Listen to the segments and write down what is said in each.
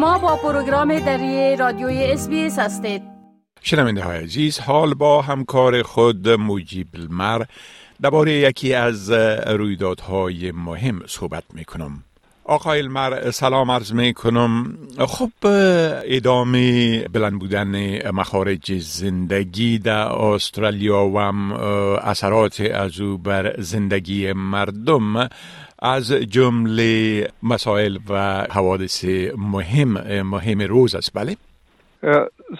شما با پروگرام دری رادیوی اس هستید. شنونده های عزیز حال با همکار خود مجیب المر. درباره یکی از رویدادهای مهم صحبت می کنم آقای المر سلام عرض می کنم خب ادامه بلند بودن مخارج زندگی در استرالیا و اثرات از او بر زندگی مردم از جمله مسائل و حوادث مهم مهم روز است. بله.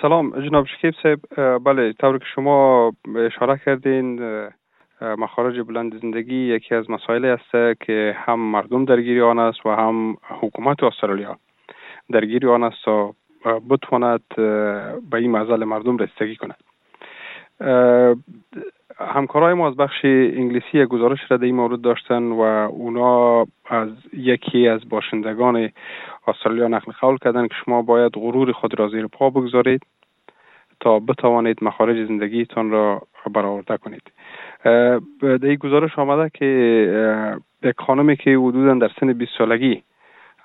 سلام جناب شکیب صاحب. بله طور که شما اشاره کردین مخارج بلند زندگی یکی از مسائل است که هم مردم درگیری آن است و هم حکومت استرالیا درگیری آن است تا بتواند به این مزل مردم رسیدگی کند. همکارای ما از بخش انگلیسی یک گزارش را در این مورد داشتن و اونا از یکی از باشندگان استرالیا نقل قول کردن که شما باید غرور خود را زیر پا بگذارید تا بتوانید مخارج زندگیتان را برآورده کنید. در این گزارش آمده که یک خانمی که حدودا در سن 20 سالگی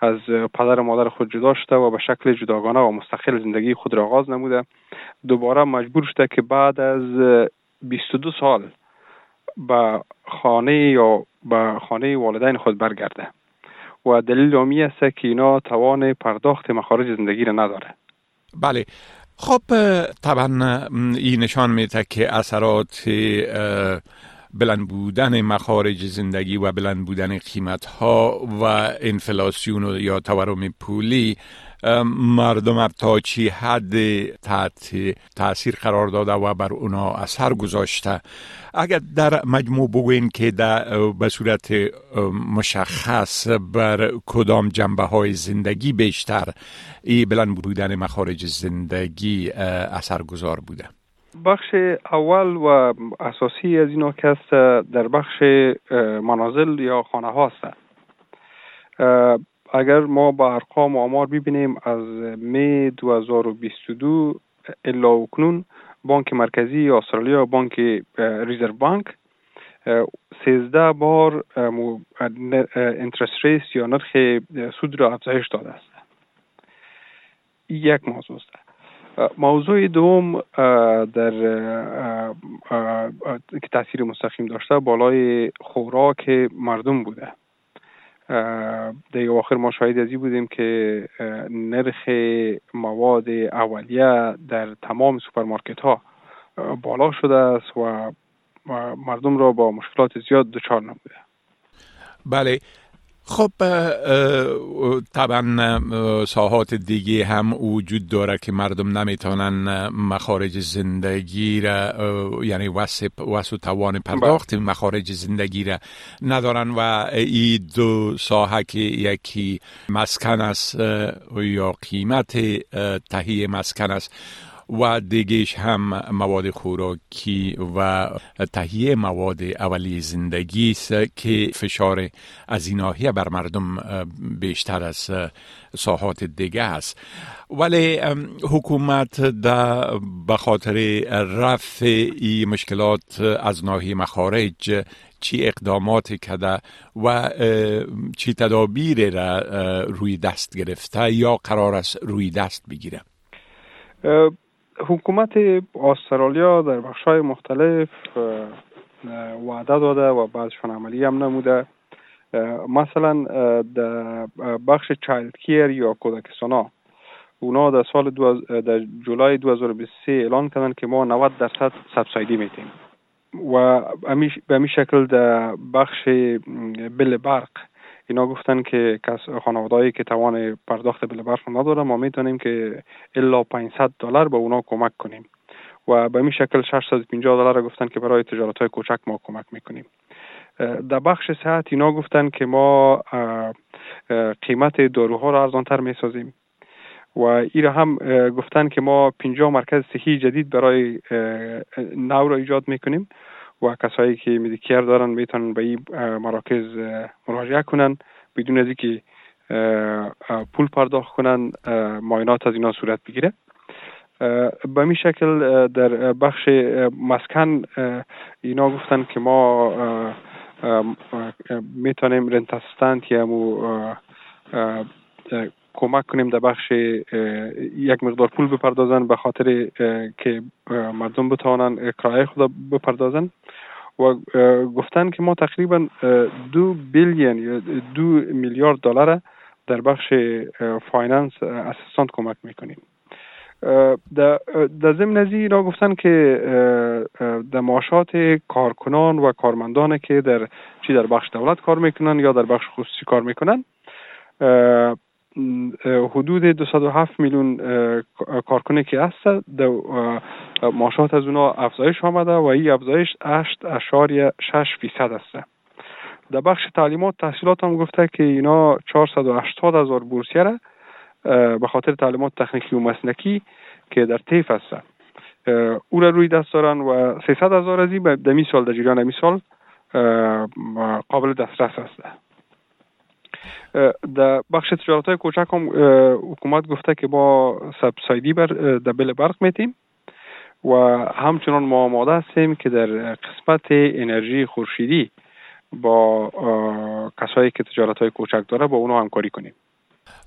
از پدر و مادر خود جدا شده و به شکل جداگانه و مستقل زندگی خود را آغاز نموده دوباره مجبور شده که بعد از 22 سال به خانه یا به خانه والدین خود برگرده و دلیل آمی است که اینا توان پرداخت مخارج زندگی را نداره. بله. خب طبعا این نشان میده که اثرات بلند بودن مخارج زندگی و بلند بودن قیمت ها و انفلاسیون یا تورم پولی مردم تا چی حد تحت تاثیر قرار داده و بر اونا اثر گذاشته. اگر در مجموع بگوین که در به صورت مشخص بر کدام جنبه های زندگی بیشتر ای بلند بودن مخارج زندگی اثر گذار بوده. بخش اول و اساسی از اینا که در بخش منازل یا خانه هاست اگر ما با ارقام و آمار ببینیم از می 2022 الا اکنون بانک مرکزی استرالیا بانک ریزرو بانک سیزده بار انترست ریس یا نرخ سود را افزایش داده است. یک موضوع است. موضوع دوم در که تاثیر مستقیم داشته بالای خوراک مردم بوده. در آخر ما شاهد ازی بودیم که نرخ مواد اولیه در تمام سوپرمارکت ها بالا شده است و مردم را با مشکلات زیاد دچار نموده بله. خب طبعا ساحات دیگه هم وجود داره که مردم نمی‌تونن مخارج زندگی را یعنی وسط و توان پرداخت بله. مخارج زندگی را ندارن و این دو ساحه که یکی مسکن است یا قیمت تهیه مسکن است و دیگهش هم مواد خوراکی و تهیه مواد اولی زندگی است که فشار از این ناحیه بر مردم بیشتر از ساحات دیگه است. ولی حکومت در به خاطر رفع این مشکلات از ناحیه مخارج چی اقدامات کرده و چی تدابیر را روی دست گرفته یا قرار است روی دست بگیره؟ حکومت استرالیا در های مختلف وعده داده و بعضشان عملی هم نموده. مثلا در بخش چایلد کیر یا کودکستانا اونا در سال در جولای 2023 اعلان کردن که ما 90 درصد سبسایدی میتیم و به می شکل در بخش بل برق اینا گفتن که کس خانوادهایی که توان پرداخت بل برق نداره ما می‌تونیم که الا 500 دلار به اونا کمک کنیم. و به این شکل 650 دلار گفتن که برای تجارت های کوچک ما کمک می‌کنیم. در بخش صحت اینا گفتن که ما قیمت داروها را ارزانتر می‌سازیم. و ایرا هم گفتن که ما 50 مرکز صحی جدید برای نو را ایجاد می‌کنیم. و کسایی که میدیکیر دارن می‌تونن به این مراکز مراجعه کنن. بدون از اینکه پول پرداخت کنن ماینات از اینا صورت بگیره. به می شکل در بخش مسکن اینا گفتن که ما می‌تونیم rent assistance یا مو کمک کنیم در بخش یک مقدار پول بپردازن به خاطر که مردم بتوانن کرایه خود بپردازن. و گفتن که ما تقریبا دو billion یا دو میلیارد دلار در بخش finance assistance کمک می‌کنیم. در ضمن از اینا گفتن که در معاشات کارکنان و کارمندان که در چی در بخش دولت کار می‌کنن یا در بخش خصوصی کار می‌کنن حدود 207 میلیون کارکنی که هست در معاشات از اونا افزایش آمده و این افزایش 8 اشاری 6 فیصد است. در بخش تعلیمات تحصیلات هم گفته که اینا 480 هزار بورسیه به خاطر تعلیمات تکنیکی و مسلکی که در تیف هست او را روی دست دارن و 300 هزار از این در سال در جریان می سال قابل دسترس است. در بخش تجارت های کوچک هم حکومت گفته که با سبسایدی بر در بل برق میتیم. و همچنان ما آماده هستیم که در قسمت انرژی خورشیدی با کسایی که تجارت های کوچک داره با اونو همکاری کنیم.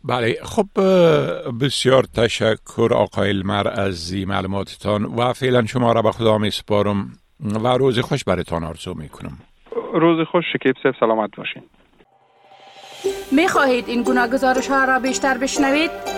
بله خب بسیار تشکر آقای المر از معلوماتتان و فعلا شما را به خدا می سپارم و روز خوش برتان آرزو می کنم روز خوش شکیب سیف سلامت باشین. می خواهید این گونه گزارش ها را بیشتر بشنوید؟